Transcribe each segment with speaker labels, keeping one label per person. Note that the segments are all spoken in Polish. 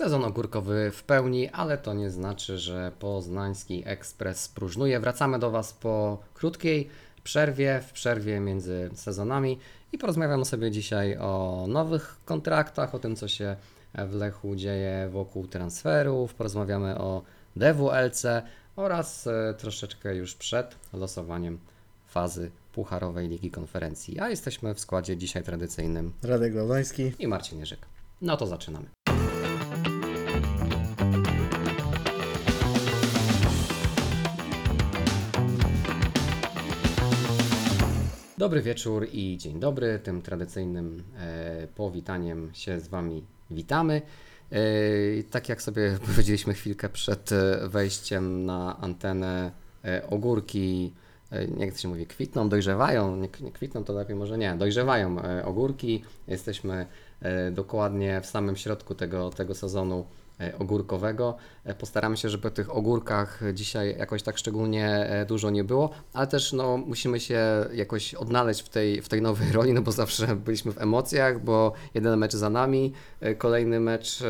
Speaker 1: Sezon ogórkowy w pełni, ale to nie znaczy, że Poznański Ekspres próżnuje. Wracamy do Was po krótkiej przerwie, w przerwie między sezonami i porozmawiamy sobie dzisiaj o nowych kontraktach, o tym, co się w Lechu dzieje wokół transferów, porozmawiamy o DWLC oraz e, troszeczkę już przed losowaniem fazy Pucharowej Ligi Konferencji. A jesteśmy w składzie dzisiaj tradycyjnym
Speaker 2: Radek Gałdański.
Speaker 1: i Marcin Jerzyk. No to zaczynamy. Dobry wieczór i dzień dobry. Tym tradycyjnym e, powitaniem się z Wami witamy. E, tak jak sobie powiedzieliśmy chwilkę przed e, wejściem na antenę, e, ogórki, e, jak to się mówi, kwitną, dojrzewają, nie, nie kwitną to lepiej może nie, dojrzewają e, ogórki. Jesteśmy e, dokładnie w samym środku tego, tego sezonu ogórkowego. E, Postaramy się, żeby tych ogórkach dzisiaj jakoś tak szczególnie e, dużo nie było, ale też no, musimy się jakoś odnaleźć w tej, w tej nowej roli, no bo zawsze byliśmy w emocjach, bo jeden mecz za nami, e, kolejny mecz e,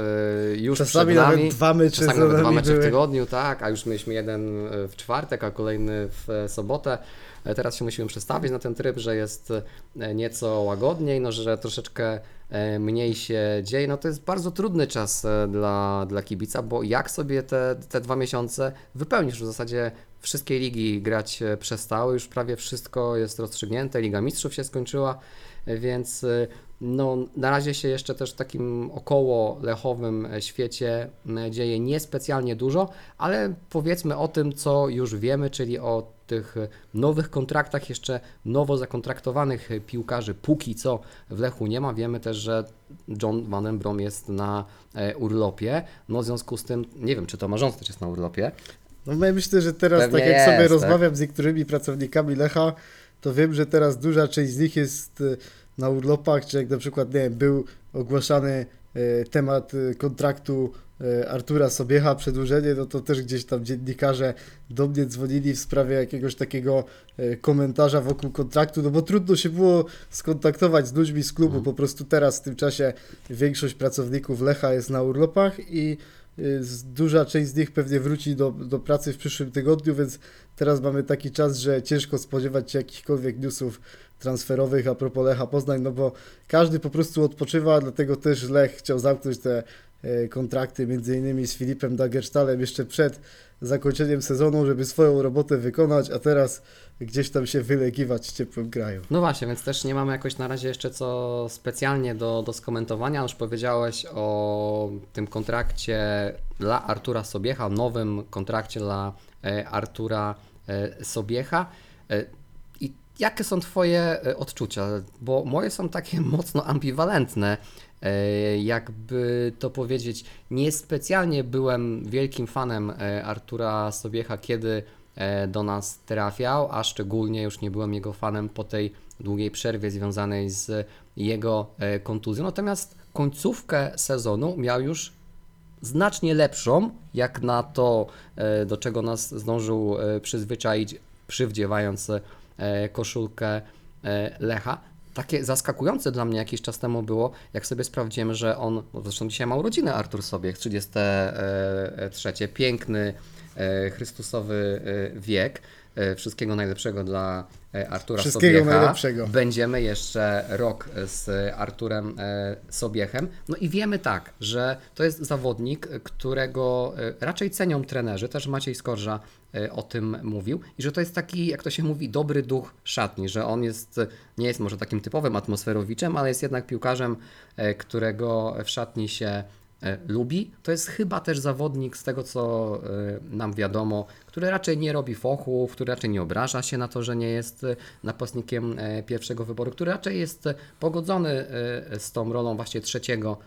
Speaker 1: już
Speaker 2: Czasami
Speaker 1: przed nami.
Speaker 2: dwa mecze
Speaker 1: Czasami
Speaker 2: za
Speaker 1: nawet dwa mecze w tygodniu, tak, a już mieliśmy jeden e, w czwartek, a kolejny w e, sobotę. E, Teraz się musimy przestawić na ten tryb, że jest e, nieco łagodniej, no, że troszeczkę e, mniej się dzieje. No to jest bardzo trudny czas e, dla, dla kibica, bo jak sobie te, te dwa miesiące wypełnisz? W zasadzie wszystkie ligi grać e, przestały, już prawie wszystko jest rozstrzygnięte, Liga Mistrzów się skończyła, e, więc e, no, na razie się jeszcze też w takim około lechowym e, świecie m, dzieje niespecjalnie dużo, ale powiedzmy o tym, co już wiemy, czyli o tych e, nowych kontraktach, jeszcze nowo zakontraktowanych e, piłkarzy. Póki co w Lechu nie ma. Wiemy też, że John Van Brom jest na e, urlopie. No w związku z tym, nie wiem, czy to Marząc też jest na urlopie.
Speaker 2: No ja myślę, że teraz
Speaker 1: Pewnie
Speaker 2: tak jak
Speaker 1: jest,
Speaker 2: sobie
Speaker 1: tak?
Speaker 2: rozmawiam z niektórymi pracownikami Lecha, to wiem, że teraz duża część z nich jest e, na urlopach, czy jak na przykład, nie wiem, był ogłaszany e, temat e, kontraktu e, Artura Sobiecha, przedłużenie, no to też gdzieś tam dziennikarze do mnie dzwonili w sprawie jakiegoś takiego komentarza wokół kontraktu, no bo trudno się było skontaktować z ludźmi z klubu, po prostu teraz w tym czasie większość pracowników Lecha jest na urlopach i duża część z nich pewnie wróci do, do pracy w przyszłym tygodniu, więc teraz mamy taki czas, że ciężko spodziewać się jakichkolwiek newsów transferowych a propos Lecha Poznań, no bo każdy po prostu odpoczywa, dlatego też Lech chciał zamknąć te kontrakty między innymi z Filipem Dagerstalem jeszcze przed zakończeniem sezonu, żeby swoją robotę wykonać, a teraz gdzieś tam się wylegiwać w ciepłym kraju.
Speaker 1: No właśnie, więc też nie mamy jakoś na razie jeszcze co specjalnie do, do skomentowania. Już powiedziałeś o tym kontrakcie dla Artura Sobiecha, nowym kontrakcie dla e, Artura e, Sobiecha. E, I jakie są Twoje e, odczucia? Bo moje są takie mocno ambiwalentne. E, Jakby to powiedzieć, niespecjalnie byłem wielkim fanem e, Artura Sobiecha, kiedy e, do nas trafiał, a szczególnie już nie byłem jego fanem po tej długiej przerwie związanej z jego kontuzją. Natomiast końcówkę sezonu miał już znacznie lepszą, jak na to, do czego nas zdążył przyzwyczaić, przywdziewając koszulkę Lecha. Takie zaskakujące dla mnie jakiś czas temu było, jak sobie sprawdziłem, że on, no zresztą dzisiaj ma urodziny Artur Sobiech, 33, piękny, e, Chrystusowy e, wiek. E, Wszystkiego najlepszego dla e, Artura
Speaker 2: Wszystkiego
Speaker 1: Sobiecha.
Speaker 2: najlepszego.
Speaker 1: Będziemy jeszcze rok z Arturem e, Sobiechem. No i wiemy tak, że to jest zawodnik, którego e, raczej cenią trenerzy, też Maciej Skorża e, o tym mówił, i że to jest taki, jak to się mówi, dobry duch szatni, że on jest, nie jest może takim typowym atmosferowiczem, ale jest jednak piłkarzem, e, którego w szatni się e, lubi. To jest chyba też zawodnik z tego, co e, nam wiadomo, który raczej nie robi fochów, który raczej nie obraża się na to, że nie jest napastnikiem pierwszego wyboru, który raczej jest pogodzony z tą rolą właśnie trzeciego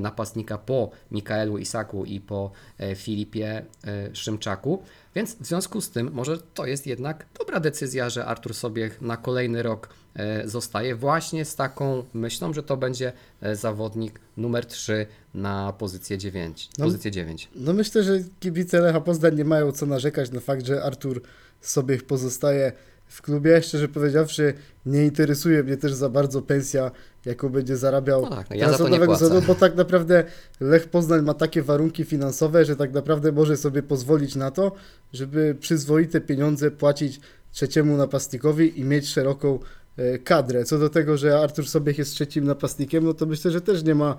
Speaker 1: napastnika po Mikaelu Isaku i po e, Filipie e, Szymczaku. Więc w związku z tym może to jest jednak dobra decyzja, że Artur Sobiech na kolejny rok e, zostaje właśnie z taką myślą, że to będzie e, zawodnik numer 3 na pozycję 9.
Speaker 2: No.
Speaker 1: Pozycję 9.
Speaker 2: No myślę, że kibice Lecha Poznań nie mają co narzekać na fakt, że Artur Sobiech pozostaje w klubie. Szczerze powiedziawszy, nie interesuje mnie też za bardzo pensja, jaką będzie zarabiał
Speaker 1: No tak, no ja
Speaker 2: teraz
Speaker 1: za
Speaker 2: sezonu, bo tak naprawdę Lech Poznań ma takie warunki finansowe, że tak naprawdę może sobie pozwolić na to, żeby przyzwoite pieniądze płacić trzeciemu napastnikowi i mieć szeroką e, kadrę. Co do tego, że Artur Sobiech jest trzecim napastnikiem, no to myślę, że też nie ma,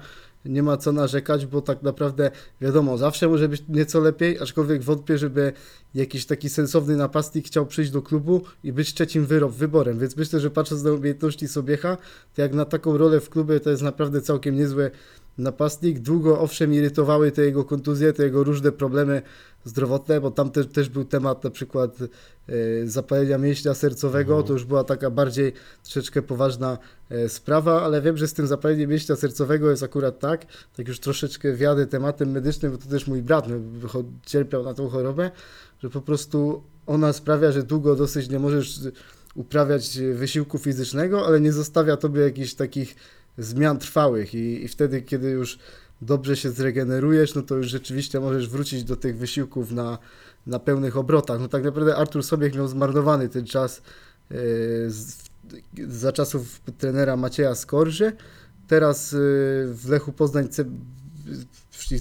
Speaker 2: nie ma co narzekać, bo tak naprawdę wiadomo, zawsze może być nieco lepiej, aczkolwiek wątpię, żeby jakiś taki sensowny napastnik chciał przyjść do klubu i być trzecim wyrob, wyborem, więc myślę, że patrząc na umiejętności Sobiecha, to jak na taką rolę w klubie to jest naprawdę całkiem niezły napastnik. Długo owszem irytowały te jego kontuzje, te jego różne problemy zdrowotne, bo tam też, też był temat na przykład e, zapalenia mięśnia sercowego,
Speaker 1: Mhm.
Speaker 2: to już była taka bardziej troszeczkę poważna sprawa, ale wiem, że z tym zapaleniem mięśnia sercowego jest akurat tak, tak już troszeczkę wiadę tematem medycznym, bo to też mój brat no, cierpiał na tą chorobę, że po prostu ona sprawia, że długo dosyć nie możesz uprawiać wysiłku fizycznego, ale nie zostawia tobie jakichś takich zmian trwałych i, i wtedy, kiedy już dobrze się zregenerujesz, no to już rzeczywiście możesz wrócić do tych wysiłków na, na pełnych obrotach. No tak naprawdę Artur Sobiech miał zmarnowany ten czas e, z, za czasów trenera Macieja Skorży. Teraz e, w Lechu Poznań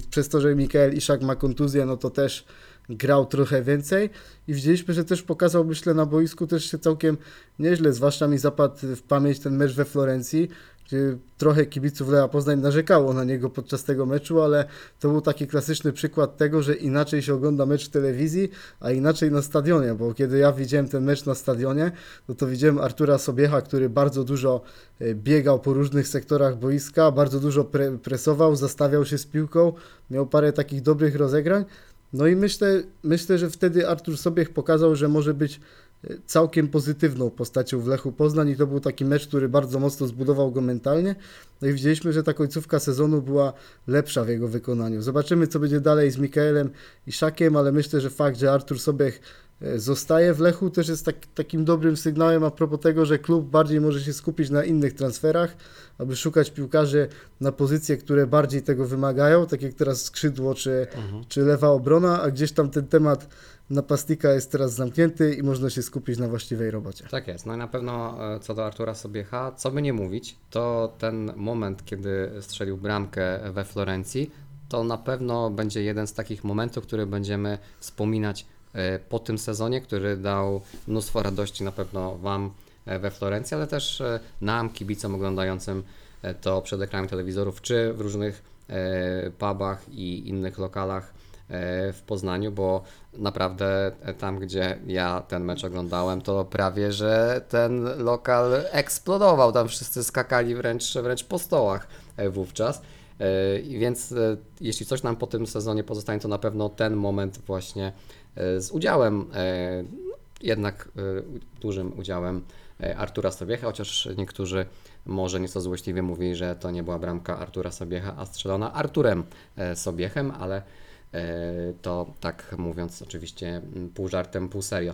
Speaker 2: przez to, że Mikael Iszak ma kontuzję, no to też grał trochę więcej i widzieliśmy, że też pokazał, myślę, na boisku też się całkiem nieźle, zwłaszcza mi zapadł w pamięć ten mecz we Florencji, gdzie trochę kibiców Lecha Poznań narzekało na niego podczas tego meczu, ale to był taki klasyczny przykład tego, że inaczej się ogląda mecz w telewizji, a inaczej na stadionie, bo kiedy ja widziałem ten mecz na stadionie, no to widziałem Artura Sobiecha, który bardzo dużo e, biegał po różnych sektorach boiska, bardzo dużo pre presował, zastawiał się z piłką, miał parę takich dobrych rozegrań, no i myślę, myślę, że wtedy Artur Sobiech pokazał, że może być e, całkiem pozytywną postacią w Lechu Poznań i to był taki mecz, który bardzo mocno zbudował go mentalnie. No i widzieliśmy, że ta końcówka sezonu była lepsza w jego wykonaniu. Zobaczymy, co będzie dalej z Mikaelem i Szakiem, ale myślę, że fakt, że Artur Sobiech zostaje w Lechu też jest tak, takim dobrym sygnałem a propos tego, że klub bardziej może się skupić na innych transferach, aby szukać piłkarzy na pozycje, które bardziej tego wymagają, tak jak teraz skrzydło czy,
Speaker 1: Mhm.
Speaker 2: czy lewa obrona, a gdzieś tam ten temat napastnika jest teraz zamknięty i można się skupić na właściwej robocie.
Speaker 1: Tak jest. No i na pewno e, co do Artura Sobiecha, co by nie mówić, to ten moment, kiedy strzelił bramkę we Florencji, to na pewno będzie jeden z takich momentów, który będziemy wspominać e, po tym sezonie, który dał mnóstwo radości na pewno Wam e, we Florencji, ale też e, nam, kibicom oglądającym e, to przed ekranami telewizorów, czy w różnych e, pubach i innych lokalach e, w Poznaniu, bo naprawdę e, tam, gdzie ja ten mecz oglądałem, to prawie, że ten lokal eksplodował. Tam wszyscy skakali wręcz, wręcz po stołach e, wówczas. E, Więc e, jeśli coś nam po tym sezonie pozostanie, to na pewno ten moment właśnie e, z udziałem, jednak dużym udziałem Artura Sobiecha, chociaż niektórzy może nieco złośliwie mówili, że to nie była bramka Artura Sobiecha, a strzelona Arturem Sobiechem, ale to tak mówiąc oczywiście pół żartem, pół serio.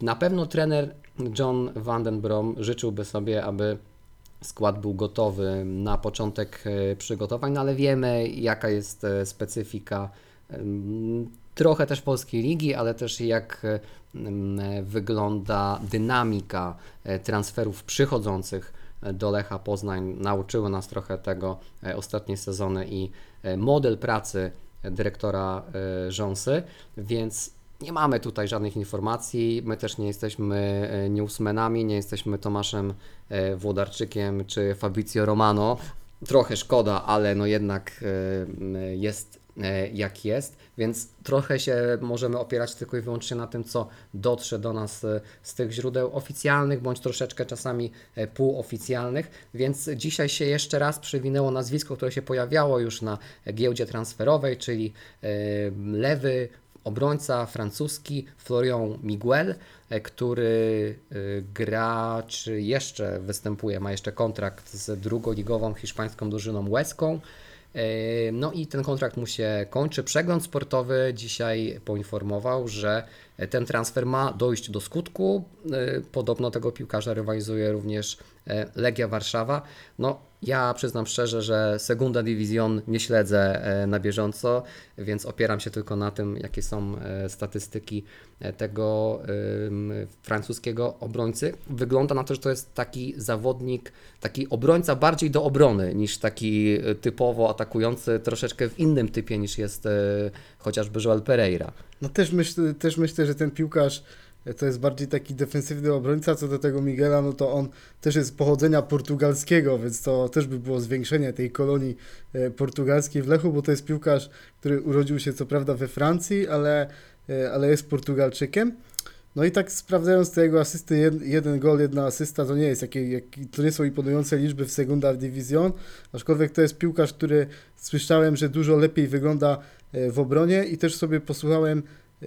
Speaker 1: Na pewno trener John Vandenbrom życzyłby sobie, aby skład był gotowy na początek e, przygotowań, no ale wiemy jaka jest e, specyfika trochę też polskiej ligi, ale też jak e, wygląda dynamika transferów przychodzących do Lecha Poznań. Nauczyły nas trochę tego ostatnie sezony i model pracy dyrektora Rząsy, więc nie mamy tutaj żadnych informacji. My też nie jesteśmy e, newsmenami, nie jesteśmy Tomaszem e, Włodarczykiem czy Fabrizio Romano. Trochę szkoda, ale no jednak e, jest jak jest, więc trochę się możemy opierać tylko i wyłącznie na tym, co dotrze do nas z tych źródeł oficjalnych, bądź troszeczkę czasami półoficjalnych, więc dzisiaj się jeszcze raz przywinęło nazwisko, które się pojawiało już na giełdzie transferowej, czyli lewy obrońca francuski Florian Miguel, e, który e, gra, czy jeszcze występuje, ma jeszcze kontrakt z drugoligową hiszpańską drużyną Łeską. E, No i ten kontrakt mu się kończy. Przegląd sportowy dzisiaj poinformował, że ten transfer ma dojść do skutku. E, Podobno tego piłkarza rywalizuje również e, Legia Warszawa. No, ja przyznam szczerze, że Segunda Division nie śledzę e, na bieżąco, więc opieram się tylko na tym, jakie są e, statystyki tego francuskiego obrońcy. Wygląda na to, że to jest taki zawodnik, taki obrońca bardziej do obrony niż taki typowo atakujący, troszeczkę w innym typie niż jest chociażby Joel Pereira.
Speaker 2: No też myślę, też myślę, że ten piłkarz e, to jest bardziej taki defensywny obrońca, co do tego Miguela, no to on też jest pochodzenia portugalskiego, więc to też by było zwiększenie tej kolonii e, portugalskiej w Lechu, bo to jest piłkarz, który urodził się co prawda we Francji, ale, e, ale jest Portugalczykiem. No i tak sprawdzając te jego asysty, jed, jeden gol, jedna asysta, to nie jest jakie, jak, to nie są imponujące liczby w Segunda Division, aczkolwiek to jest piłkarz, który słyszałem, że dużo lepiej wygląda w obronie i też sobie posłuchałem e,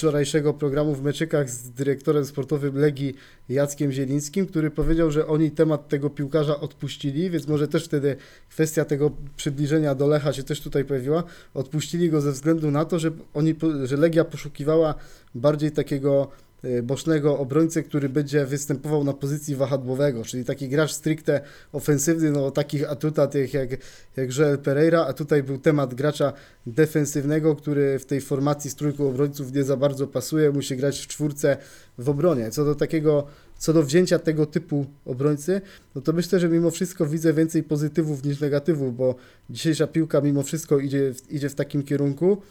Speaker 2: wczorajszego programu w meczykach z dyrektorem sportowym Legii Jackiem Zielińskim, który powiedział, że oni temat tego piłkarza odpuścili, więc może też wtedy kwestia tego przybliżenia do Lecha się też tutaj pojawiła. Odpuścili go ze względu na to, że oni, że Legia poszukiwała bardziej takiego e, bocznego obrońcę, który będzie występował na pozycji wahadłowego, czyli taki gracz stricte ofensywny, no takich atutach jak, jak, jak Joel Pereira, a tutaj był temat gracza defensywnego, który w tej formacji z trójką obrońców nie za bardzo pasuje, musi grać w czwórce w obronie. Co do takiego, co do wzięcia tego typu obrońcy, no to myślę, że mimo wszystko widzę więcej pozytywów niż negatywów, bo dzisiejsza piłka mimo wszystko idzie, idzie w takim kierunku,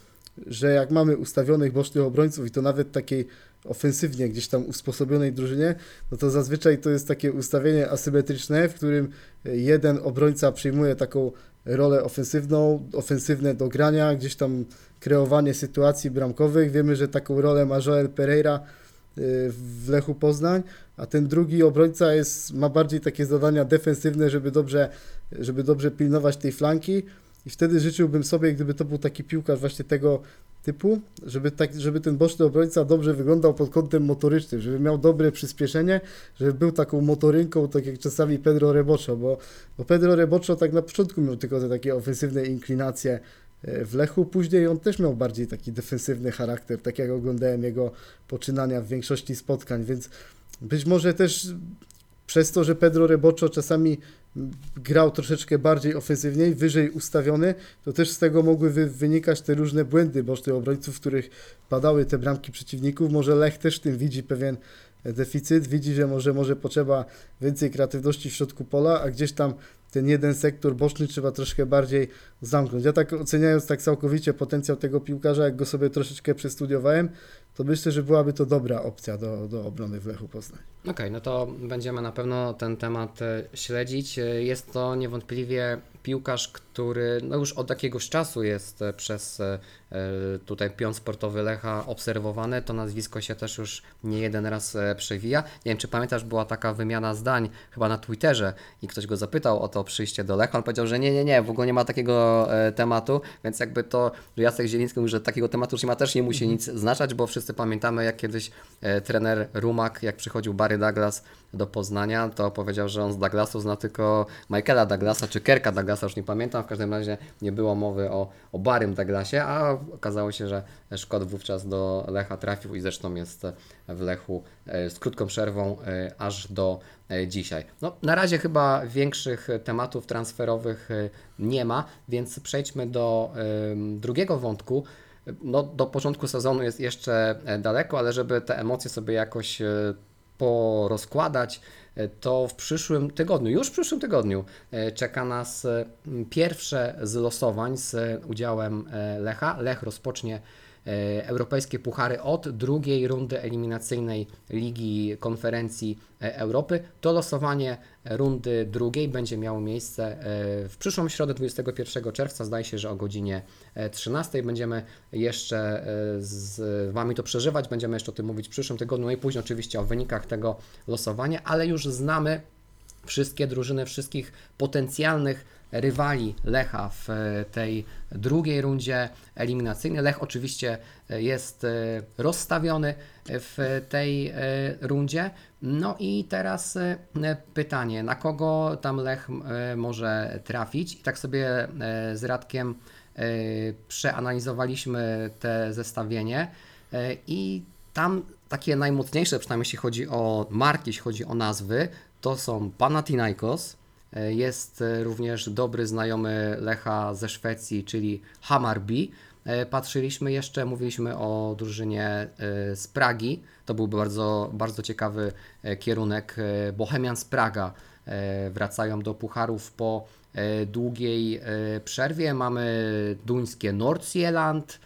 Speaker 2: że jak mamy ustawionych bocznych obrońców i to nawet takiej ofensywnie gdzieś tam usposobionej drużynie, no to zazwyczaj to jest takie ustawienie asymetryczne, w którym jeden obrońca przyjmuje taką rolę ofensywną, ofensywne dogrania, gdzieś tam kreowanie sytuacji bramkowych. Wiemy, że taką rolę ma Joel Pereira y, w Lechu Poznań, a ten drugi obrońca jest, ma bardziej takie zadania defensywne, żeby dobrze, żeby dobrze pilnować tej flanki i wtedy życzyłbym sobie, gdyby to był taki piłkarz właśnie tego typu, żeby, tak, żeby ten boczny obrońca dobrze wyglądał pod kątem motorycznym, żeby miał dobre przyspieszenie, żeby był taką motorynką, tak jak czasami Pedro Rebocho, bo, bo Pedro Rebocho tak na początku miał tylko te takie ofensywne inklinacje e, w Lechu, później on też miał bardziej taki defensywny charakter, tak jak oglądałem jego poczynania w większości spotkań, więc być może też przez to, że Pedro Rebocho czasami grał troszeczkę bardziej ofensywniej, wyżej ustawiony, to też z tego mogły wy, wynikać te różne błędy bocznych obrońców, w których padały te bramki przeciwników. Może Lech też w tym widzi pewien e, deficyt, widzi, że może, może potrzeba więcej kreatywności w środku pola, a gdzieś tam ten jeden sektor boczny trzeba troszkę bardziej zamknąć. Ja tak oceniając tak całkowicie potencjał tego piłkarza, jak go sobie troszeczkę przestudiowałem, to myślę, że byłaby to dobra opcja do, do obrony w Lechu Poznań.
Speaker 1: Okej, no to będziemy na pewno ten temat e, śledzić. E, Jest to niewątpliwie piłkarz, który no już od jakiegoś czasu jest e, przez tutaj pion sportowy Lecha obserwowany. To nazwisko się też już nie jeden raz przewija. Nie wiem, czy pamiętasz, była taka wymiana zdań chyba na Twitterze i ktoś go zapytał o to przyjście do Lecha. On powiedział, że nie, nie, nie, w ogóle nie ma takiego tematu, więc jakby to, że Jacek Zieliński mówi, że takiego tematu już nie ma, też nie musi nic znaczać, bo wszyscy pamiętamy, jak kiedyś e, trener Rumak, jak przychodził Barry Douglas do Poznania, to powiedział, że on z Douglasu zna tylko Michaela Douglasa czy Kerka Douglasa, już nie pamiętam, w każdym razie nie było mowy o, o Barym Douglasie, a okazało się, że Szkot wówczas do Lecha trafił i zresztą jest w Lechu e, z krótką przerwą e, aż do dzisiaj. No, na razie chyba większych tematów transferowych nie ma, więc przejdźmy do drugiego wątku. No, do początku sezonu jest jeszcze e, daleko, ale żeby te emocje sobie jakoś e, porozkładać, e, to w przyszłym tygodniu, już w przyszłym tygodniu czeka nas pierwsze z losowań z udziałem Lecha. Lech rozpocznie europejskie puchary od drugiej rundy eliminacyjnej Ligi Konferencji e, Europy. To losowanie rundy drugiej będzie miało miejsce e, w przyszłą środę 21 czerwca. Zdaje się, że o godzinie e, 13 będziemy jeszcze e, z Wami to przeżywać. Będziemy jeszcze o tym mówić w przyszłym tygodniu no i później oczywiście o wynikach tego losowania, ale już znamy wszystkie drużyny, wszystkich potencjalnych rywali Lecha w e, tej drugiej rundzie eliminacyjnej. Lech oczywiście e, jest e, rozstawiony w tej rundzie. No i teraz pytanie, na kogo tam Lech może trafić? I tak sobie z Radkiem przeanalizowaliśmy te zestawienie i tam takie najmocniejsze, przynajmniej jeśli chodzi o marki, jeśli chodzi o nazwy, to są Panathinaikos, jest e, również dobry znajomy Lecha ze Szwecji, czyli Hammarby. E, Patrzyliśmy jeszcze, mówiliśmy o drużynie e, z Pragi. To byłby bardzo, bardzo ciekawy e, kierunek. E, Bohemian z Praga e, wracają do pucharów po e, długiej e, przerwie. Mamy duńskie Nordsjælland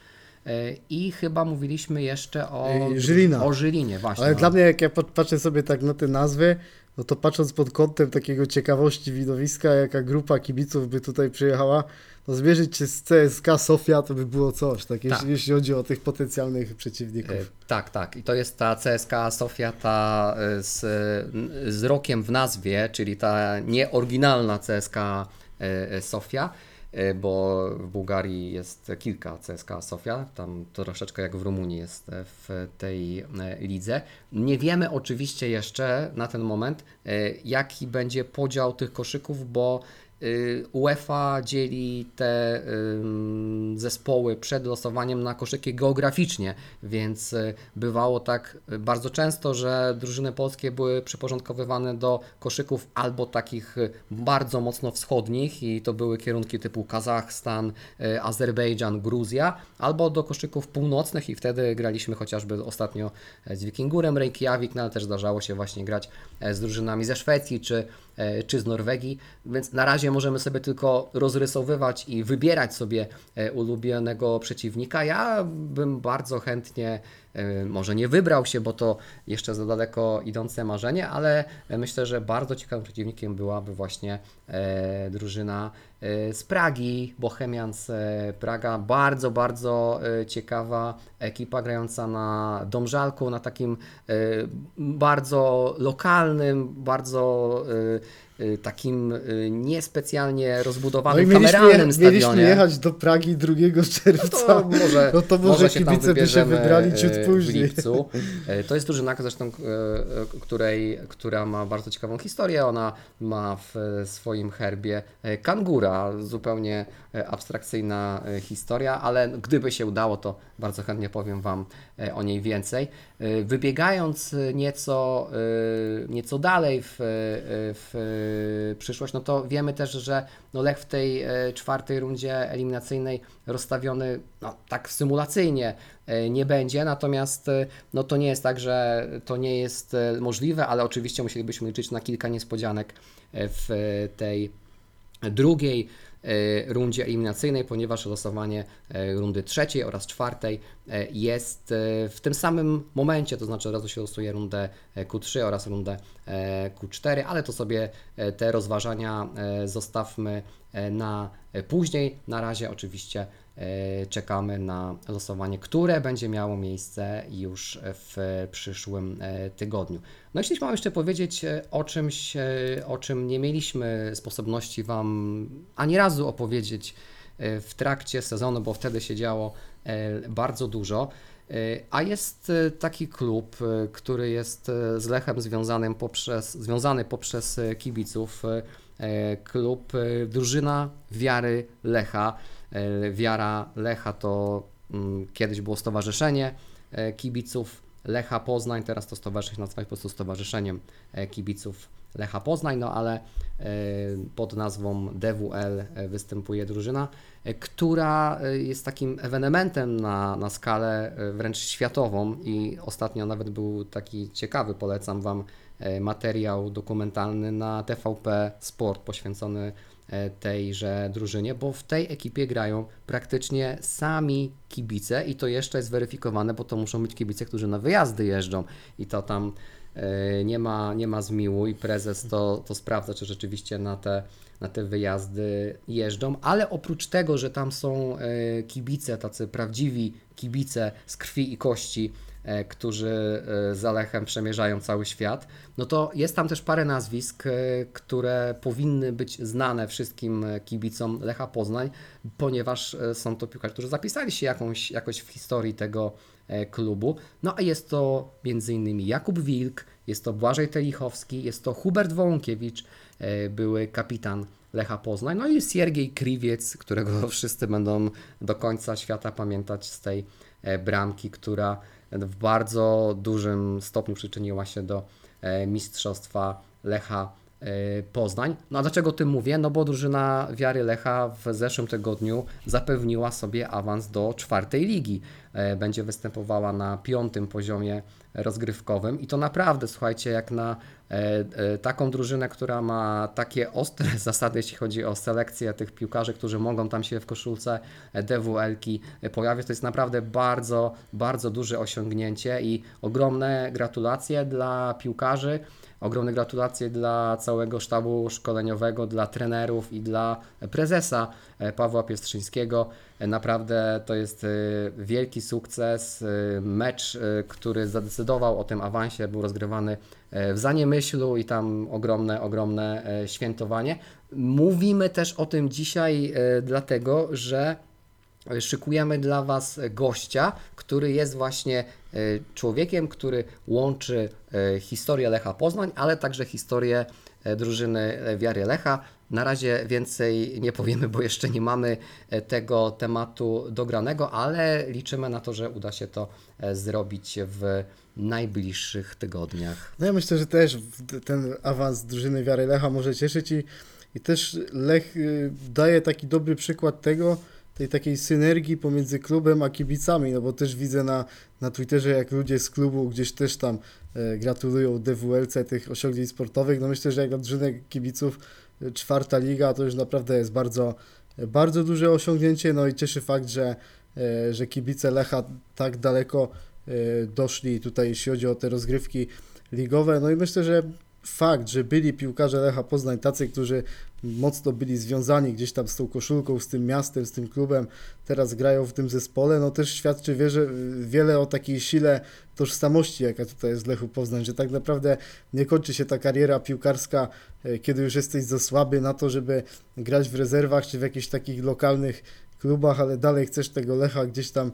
Speaker 1: e, i chyba mówiliśmy jeszcze o,
Speaker 2: Żylina.
Speaker 1: o Żylinie. Właśnie.
Speaker 2: Ale dla mnie, jak ja pat- patrzę sobie tak na te nazwy, no to patrząc pod kątem takiego ciekawości widowiska, jaka grupa kibiców by tutaj przyjechała, no zmierzyć się z CSK Sofia to by było coś, tak, jeśli,
Speaker 1: Tak.
Speaker 2: jeśli chodzi o tych potencjalnych przeciwników.
Speaker 1: E, Tak, tak. I to jest ta CSK Sofia, ta e, z, z rokiem w nazwie, czyli ta nieoryginalna CSK e, Sofia, bo w Bułgarii jest kilka CSK Sofia, tam troszeczkę jak w Rumunii jest e, w tej e, lidze. Nie wiemy oczywiście jeszcze na ten moment, e, jaki będzie podział tych koszyków, bo UEFA dzieli te zespoły przed losowaniem na koszyki geograficznie, więc y, bywało tak y, bardzo często, że drużyny polskie były przyporządkowywane do koszyków albo takich y, bardzo mocno wschodnich i to były kierunki typu Kazachstan, y, Azerbejdżan, Gruzja, albo do koszyków północnych i wtedy graliśmy chociażby ostatnio e, z Wikingurem Reykjavik, no ale też zdarzało się właśnie grać e, z drużynami ze Szwecji czy, e, czy z Norwegii, więc na razie możemy sobie tylko rozrysowywać i wybierać sobie e, ulubionego przeciwnika. Ja bym bardzo chętnie e, może nie wybrał się, bo to jeszcze za daleko idące marzenie, ale myślę, że bardzo ciekawym przeciwnikiem byłaby właśnie e, drużyna e, z Pragi, Bohemian z e, Praga. Bardzo, bardzo e, ciekawa ekipa grająca na Domżalku, na takim e, bardzo lokalnym, bardzo e, e, takim e, niespecjalnie
Speaker 2: No
Speaker 1: rozbudowanym
Speaker 2: i mieliśmy,
Speaker 1: kameralnym
Speaker 2: je, mieliśmy
Speaker 1: stadionie.
Speaker 2: jechać do Pragi 2 czerwca.
Speaker 1: To może,
Speaker 2: No to może
Speaker 1: się tam
Speaker 2: kibice by się wybrali ciut
Speaker 1: e,
Speaker 2: później.
Speaker 1: W lipcu. To jest drużyna zresztą, której, która ma bardzo ciekawą historię. Ona ma w swoim herbie kangura, zupełnie abstrakcyjna historia, ale gdyby się udało, to bardzo chętnie powiem Wam o niej więcej. Wybiegając nieco, nieco dalej w, w przyszłość, no to wiemy też, że no Lech w tej e, czwartej rundzie eliminacyjnej rozstawiony no, tak symulacyjnie e, nie będzie, natomiast no, to nie jest tak, że to nie jest możliwe, ale oczywiście musielibyśmy liczyć na kilka niespodzianek w tej drugiej rundzie eliminacyjnej, ponieważ losowanie e, rundy trzeciej oraz czwartej e, jest e, w tym samym momencie, to znaczy razu się losuje rundę e, Q3 oraz rundę e, Q4, ale to sobie e, te rozważania e, zostawmy e, na e, później. Na razie oczywiście e, czekamy na losowanie, które będzie miało miejsce już w przyszłym e, tygodniu. No i chcieliśmy jeszcze powiedzieć e, o czymś, e, o czym nie mieliśmy sposobności Wam ani razu opowiedzieć e, w trakcie sezonu, bo wtedy się działo e, bardzo dużo. E, A jest e, taki klub, e, który jest e, z Lechem związanym poprzez, związany poprzez e, kibiców. e, e, Klub, e, drużyna wiary Lecha. E, Wiara Lecha to mm, kiedyś było stowarzyszenie e, kibiców Lecha Poznań, teraz to stowarzyszenie nazwać po prostu Stowarzyszeniem e, Kibiców Lecha Poznań, no ale pod nazwą DWL występuje drużyna, która jest takim ewenementem na, na skalę wręcz światową i ostatnio nawet był taki ciekawy, polecam Wam materiał dokumentalny na TVP Sport poświęcony tejże drużynie, bo w tej ekipie grają praktycznie sami kibice i to jeszcze jest weryfikowane, bo to muszą być kibice, którzy na wyjazdy jeżdżą i to tam e, nie ma, nie ma zmiłu i prezes to, to sprawdza, czy rzeczywiście na te, na te wyjazdy jeżdżą, ale oprócz tego, że tam są e, kibice, tacy prawdziwi kibice z krwi i kości, e, którzy e, za Lechem przemierzają cały świat, no to jest tam też parę nazwisk, e, które powinny być znane wszystkim e, kibicom Lecha Poznań, ponieważ e, są to piłkarze, którzy zapisali się jakąś, jakoś w historii tego e, klubu. No a jest to m.in. Jakub Wilk, jest to Błażej Telichowski, jest to Hubert Wołąkiewicz, e, były kapitan Lecha Poznań, no i Siergiej Kriwiec, którego wszyscy będą do końca świata pamiętać z tej e, bramki, która w bardzo dużym stopniu przyczyniła się do e, mistrzostwa Lecha Poznań. No a dlaczego o tym mówię? No bo drużyna Wiary Lecha w zeszłym tygodniu zapewniła sobie awans do czwartej ligi. E, Będzie występowała na piątym poziomie rozgrywkowym i to naprawdę, słuchajcie, jak na e, e, taką drużynę, która ma takie ostre zasady, jeśli chodzi o selekcję tych piłkarzy, którzy mogą tam się w koszulce e, DWL-ki e, pojawić, to jest naprawdę bardzo, bardzo duże osiągnięcie i ogromne gratulacje dla piłkarzy. Ogromne gratulacje dla całego sztabu szkoleniowego, dla trenerów i dla prezesa e, Pawła Piestrzyńskiego. E, Naprawdę to jest e, wielki sukces. Mecz, który zadecydował o tym awansie, był rozgrywany w Zaniemyślu i tam ogromne, ogromne świętowanie. Mówimy też o tym dzisiaj, dlatego że szykujemy dla Was gościa, który jest właśnie e, człowiekiem, który łączy e, historię Lecha Poznań, ale także historię e, drużyny e, Wiary Lecha. Na razie więcej nie powiemy, bo jeszcze nie mamy e, tego tematu dogranego, ale liczymy na to, że uda się to e, zrobić w najbliższych tygodniach.
Speaker 2: No ja myślę, że też ten awans drużyny Wiary Lecha może cieszyć i, i też Lech y, daje taki dobry przykład tego, tej takiej synergii pomiędzy klubem a kibicami, no bo też widzę na, na Twitterze, jak ludzie z klubu gdzieś też tam e, gratulują DWLC tych osiągnięć sportowych. No myślę, że jak drużyny kibiców e, czwarta liga to już naprawdę jest bardzo, bardzo duże osiągnięcie, no i cieszy fakt, że, e, że kibice Lecha tak daleko e, doszli tutaj, jeśli chodzi o te rozgrywki ligowe. No i myślę, że fakt, że byli piłkarze Lecha Poznań tacy, którzy mocno byli związani gdzieś tam z tą koszulką, z tym miastem, z tym klubem, teraz grają w tym zespole, no też świadczy wierzę, wiele o takiej sile tożsamości, jaka tutaj jest w Lechu Poznań, że tak naprawdę nie kończy się ta kariera piłkarska, e, kiedy już jesteś za słaby na to, żeby grać w rezerwach czy w jakichś takich lokalnych klubach, ale dalej chcesz tego Lecha gdzieś tam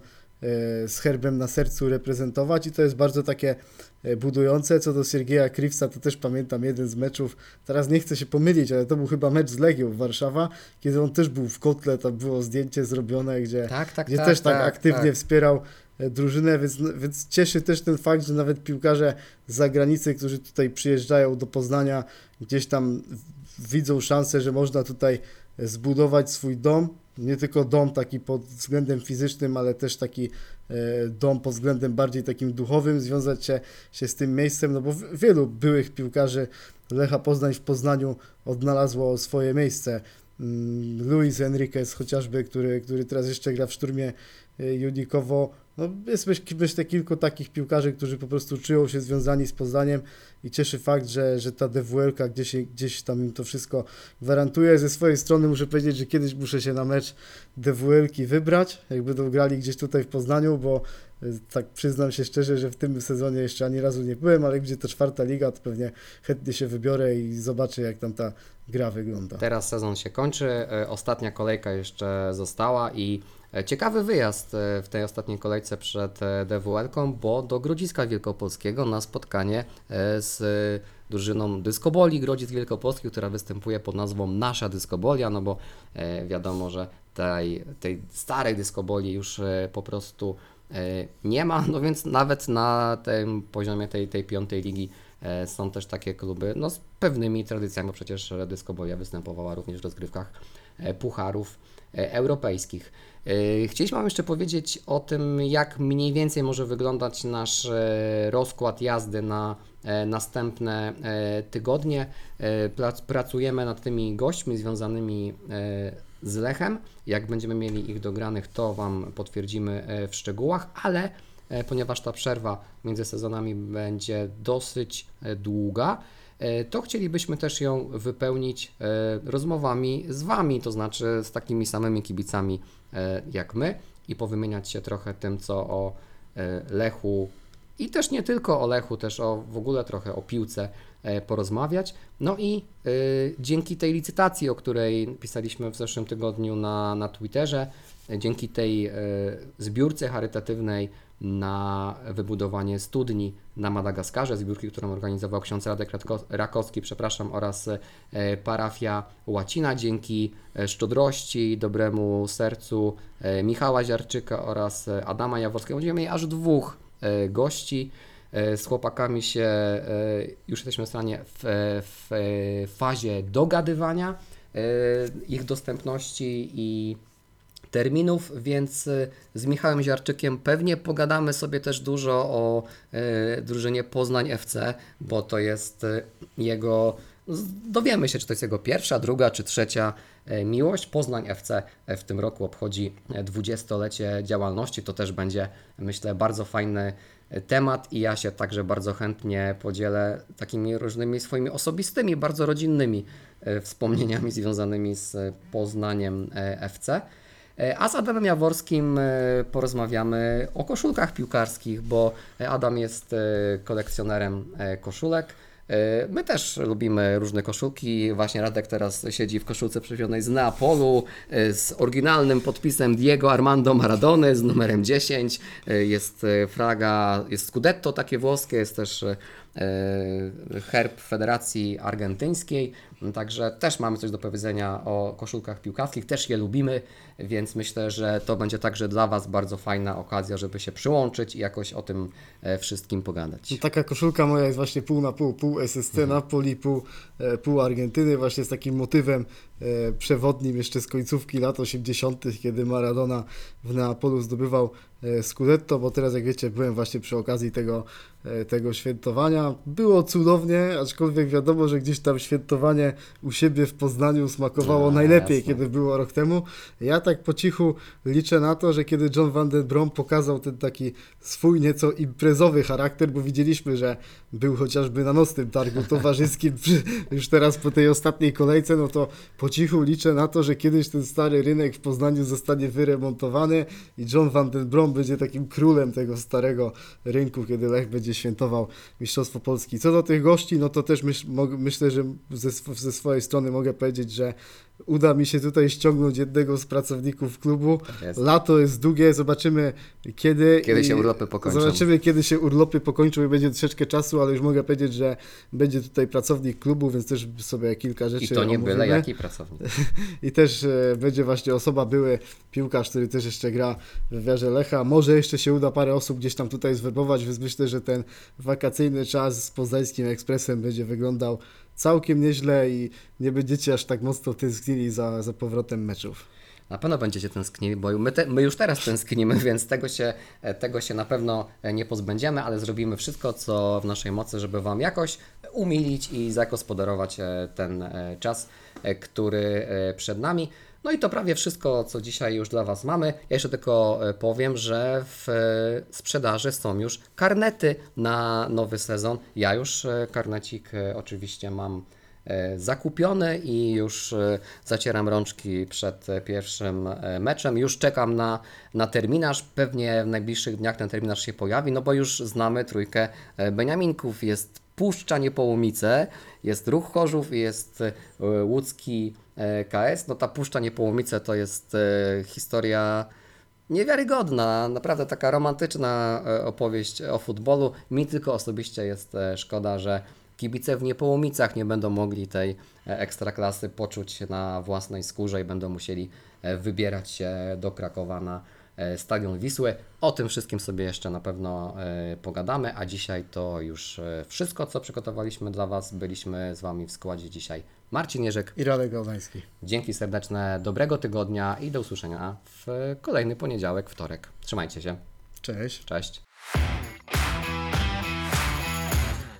Speaker 2: z herbem na sercu reprezentować i to jest bardzo takie e, budujące. Co do Siergieja Krivsa, to też pamiętam jeden z meczów, teraz nie chcę się pomylić, ale to był chyba mecz z Legią w Warszawa, kiedy on też był w kotle, tam było zdjęcie zrobione, gdzie,
Speaker 1: Tak, tak,
Speaker 2: gdzie
Speaker 1: tak.
Speaker 2: też tak,
Speaker 1: tak,
Speaker 2: aktywnie
Speaker 1: tak.
Speaker 2: wspierał e, drużynę, więc, więc cieszy też ten fakt, że nawet piłkarze z zagranicy, którzy tutaj przyjeżdżają do Poznania, gdzieś tam widzą szansę, że można tutaj zbudować swój dom. Nie tylko dom taki pod względem fizycznym, ale też taki e, dom pod względem bardziej takim duchowym, związać się, się z tym miejscem, no bo wielu byłych piłkarzy Lecha Poznań w Poznaniu odnalazło swoje miejsce. Mm, Luis Enriquez chociażby, który, który teraz jeszcze gra w szturmie e, Junikowo. No jest myśl- myślę kilku takich piłkarzy, którzy po prostu czują się związani z Poznaniem i cieszy fakt, że, że ta DWL-ka gdzieś, gdzieś tam im to wszystko gwarantuje. Ze swojej strony muszę powiedzieć, że kiedyś muszę się na mecz DWL-ki wybrać, jak będą grali gdzieś tutaj w Poznaniu, bo e, tak przyznam się szczerze, że w tym sezonie jeszcze ani razu nie byłem, ale gdzie to czwarta liga, to pewnie chętnie się wybiorę i zobaczę, jak tam ta gra wygląda.
Speaker 1: Teraz sezon się kończy, e, ostatnia kolejka jeszcze została i ciekawy wyjazd e, w tej ostatniej kolejce przed e, DWL-ką, bo do Grodziska Wielkopolskiego na spotkanie e, z e, drużyną Dyskoboli Grodzisk Wielkopolski, która występuje pod nazwą Nasza Dyskobolia, no bo e, wiadomo, że tej, tej starej Dyskoboli już e, po prostu e, nie ma, no więc nawet na tym poziomie tej, tej piątej ligi e, są też takie kluby no, z pewnymi tradycjami, bo przecież Dyskobolia występowała również w rozgrywkach e, pucharów. e, europejskich. E, Chcieliśmy Wam jeszcze powiedzieć o tym, jak mniej więcej może wyglądać nasz e, rozkład jazdy na e, następne e, tygodnie. E, prac- Pracujemy nad tymi gośćmi związanymi e, z Lechem. Jak będziemy mieli ich dogranych, to Wam potwierdzimy e, w szczegółach, ale e, ponieważ ta przerwa między sezonami będzie dosyć e, długa, e, to chcielibyśmy też ją wypełnić e, rozmowami z Wami, to znaczy z takimi samymi kibicami e, jak my i powymieniać się trochę tym, co o e, Lechu i też nie tylko o Lechu, też o w ogóle trochę o piłce e, porozmawiać. No i dzięki tej licytacji, o której pisaliśmy w zeszłym tygodniu na, na Twitterze, e, dzięki tej e, zbiórce charytatywnej na wybudowanie studni na Madagaskarze, zbiórki, którą organizował ksiądz Radek Rakowski, przepraszam, oraz e, parafia Łacina, dzięki e, szczodrości, dobremu sercu Michała Ziarczyka oraz Adama Jaworskiego. Będziemy mieli aż dwóch gości. Z chłopakami się już jesteśmy w stanie w, w fazie dogadywania ich dostępności i terminów, więc y, z Michałem Ziarczykiem pewnie pogadamy sobie też dużo o y, drużynie Poznań FC, bo to jest y, jego, dowiemy się, czy to jest jego pierwsza, druga czy trzecia miłość. Poznań FC w tym roku obchodzi y, 20-lecie działalności, to też będzie, myślę, bardzo fajny temat i ja się także bardzo chętnie podzielę takimi różnymi swoimi osobistymi, bardzo rodzinnymi wspomnieniami związanymi z Poznaniem FC. E, A z Adamem Jaworskim e, porozmawiamy o koszulkach piłkarskich, bo Adam jest e, kolekcjonerem koszulek. My też lubimy różne koszulki. Właśnie Radek teraz siedzi w koszulce przywionej z Neapolu z oryginalnym podpisem Diego Armando Maradony z numerem 10. E, Jest flaga, jest Scudetto takie włoskie, jest też herb Federacji Argentyńskiej. Także też mamy coś do powiedzenia o koszulkach piłkarskich, też je lubimy, więc myślę, że to będzie także dla Was bardzo fajna okazja, żeby się przyłączyć i jakoś o tym e, wszystkim pogadać.
Speaker 2: No, taka koszulka moja jest właśnie pół na pół, pół SSC Napoli, pół, e, pół Argentyny, właśnie z takim motywem e, przewodnim jeszcze z końcówki lat 80., kiedy Maradona w Neapolu zdobywał e, Scudetto, bo teraz jak wiecie, byłem właśnie przy okazji tego, e, tego świętowania. Było cudownie, aczkolwiek wiadomo, że gdzieś tam świętowanie u siebie w Poznaniu smakowało
Speaker 1: A,
Speaker 2: najlepiej,
Speaker 1: jasne.
Speaker 2: kiedy było rok temu. Ja tak po cichu liczę na to, że kiedy John Van Den Brom pokazał ten taki swój nieco imprezowy charakter, bo widzieliśmy, że był chociażby na nocnym targu towarzyskim już teraz po tej ostatniej kolejce, no to po cichu liczę na to, że kiedyś ten stary rynek w Poznaniu zostanie wyremontowany i John Van Den Brom będzie takim królem tego starego rynku, kiedy Lech będzie świętował Mistrzostwo Polski. Co do tych gości, no to też myśl, myślę, że ze, ze swojej strony mogę powiedzieć, że uda mi się tutaj ściągnąć jednego z pracowników klubu.
Speaker 1: Jest.
Speaker 2: Lato jest długie, zobaczymy kiedy.
Speaker 1: Kiedy się urlopy pokończą.
Speaker 2: Zobaczymy, kiedy się urlopy pokończą i będzie troszeczkę czasu, ale już mogę powiedzieć, że będzie tutaj pracownik klubu, więc też sobie kilka rzeczy
Speaker 1: I to nie byle
Speaker 2: omówimy.
Speaker 1: jaki pracownik.
Speaker 2: I też e, będzie właśnie osoba, były piłkarz, który też jeszcze gra w wywiarze Lecha. Może jeszcze się uda parę osób gdzieś tam tutaj zwerbować, więc myślę, że ten wakacyjny czas z Poznańskim Ekspresem będzie wyglądał całkiem nieźle i nie będziecie aż tak mocno tęsknili za, za powrotem meczów.
Speaker 1: Na pewno będziecie tęsknili, bo my, te, my już teraz tęsknimy, więc tego się, tego się na pewno nie pozbędziemy, ale zrobimy wszystko, co w naszej mocy, żeby Wam jakoś umilić i zagospodarować e, ten e, czas, e, który przed nami. No i to prawie wszystko, co dzisiaj już dla Was mamy. Ja jeszcze tylko powiem, że w sprzedaży są już karnety na nowy sezon. Ja już karnecik oczywiście mam zakupiony i już e, zacieram rączki przed e, pierwszym e, meczem. Już czekam na, na terminarz. Pewnie w najbliższych dniach ten terminarz się pojawi, no bo już znamy trójkę e, Beniaminków. Jest Puszcza Niepołomice, jest Ruch Chorzów i jest e, łódzki e, KS. No ta Puszcza Niepołomice to jest e, historia niewiarygodna, naprawdę taka romantyczna e, opowieść o futbolu. Mi tylko osobiście jest e, szkoda, że kibice w Niepołomicach nie będą mogli tej e, ekstraklasy poczuć na własnej skórze i będą musieli e, wybierać się do Krakowa na e, Stadion Wisły. O tym wszystkim sobie jeszcze na pewno pogadamy, a dzisiaj to już wszystko, co przygotowaliśmy dla Was. Byliśmy z Wami w składzie dzisiaj Marcin Jerzek.
Speaker 2: I Radek Gałdański.
Speaker 1: Dzięki serdeczne, dobrego tygodnia i do usłyszenia w kolejny poniedziałek, wtorek. Trzymajcie się.
Speaker 2: Cześć.
Speaker 1: Cześć.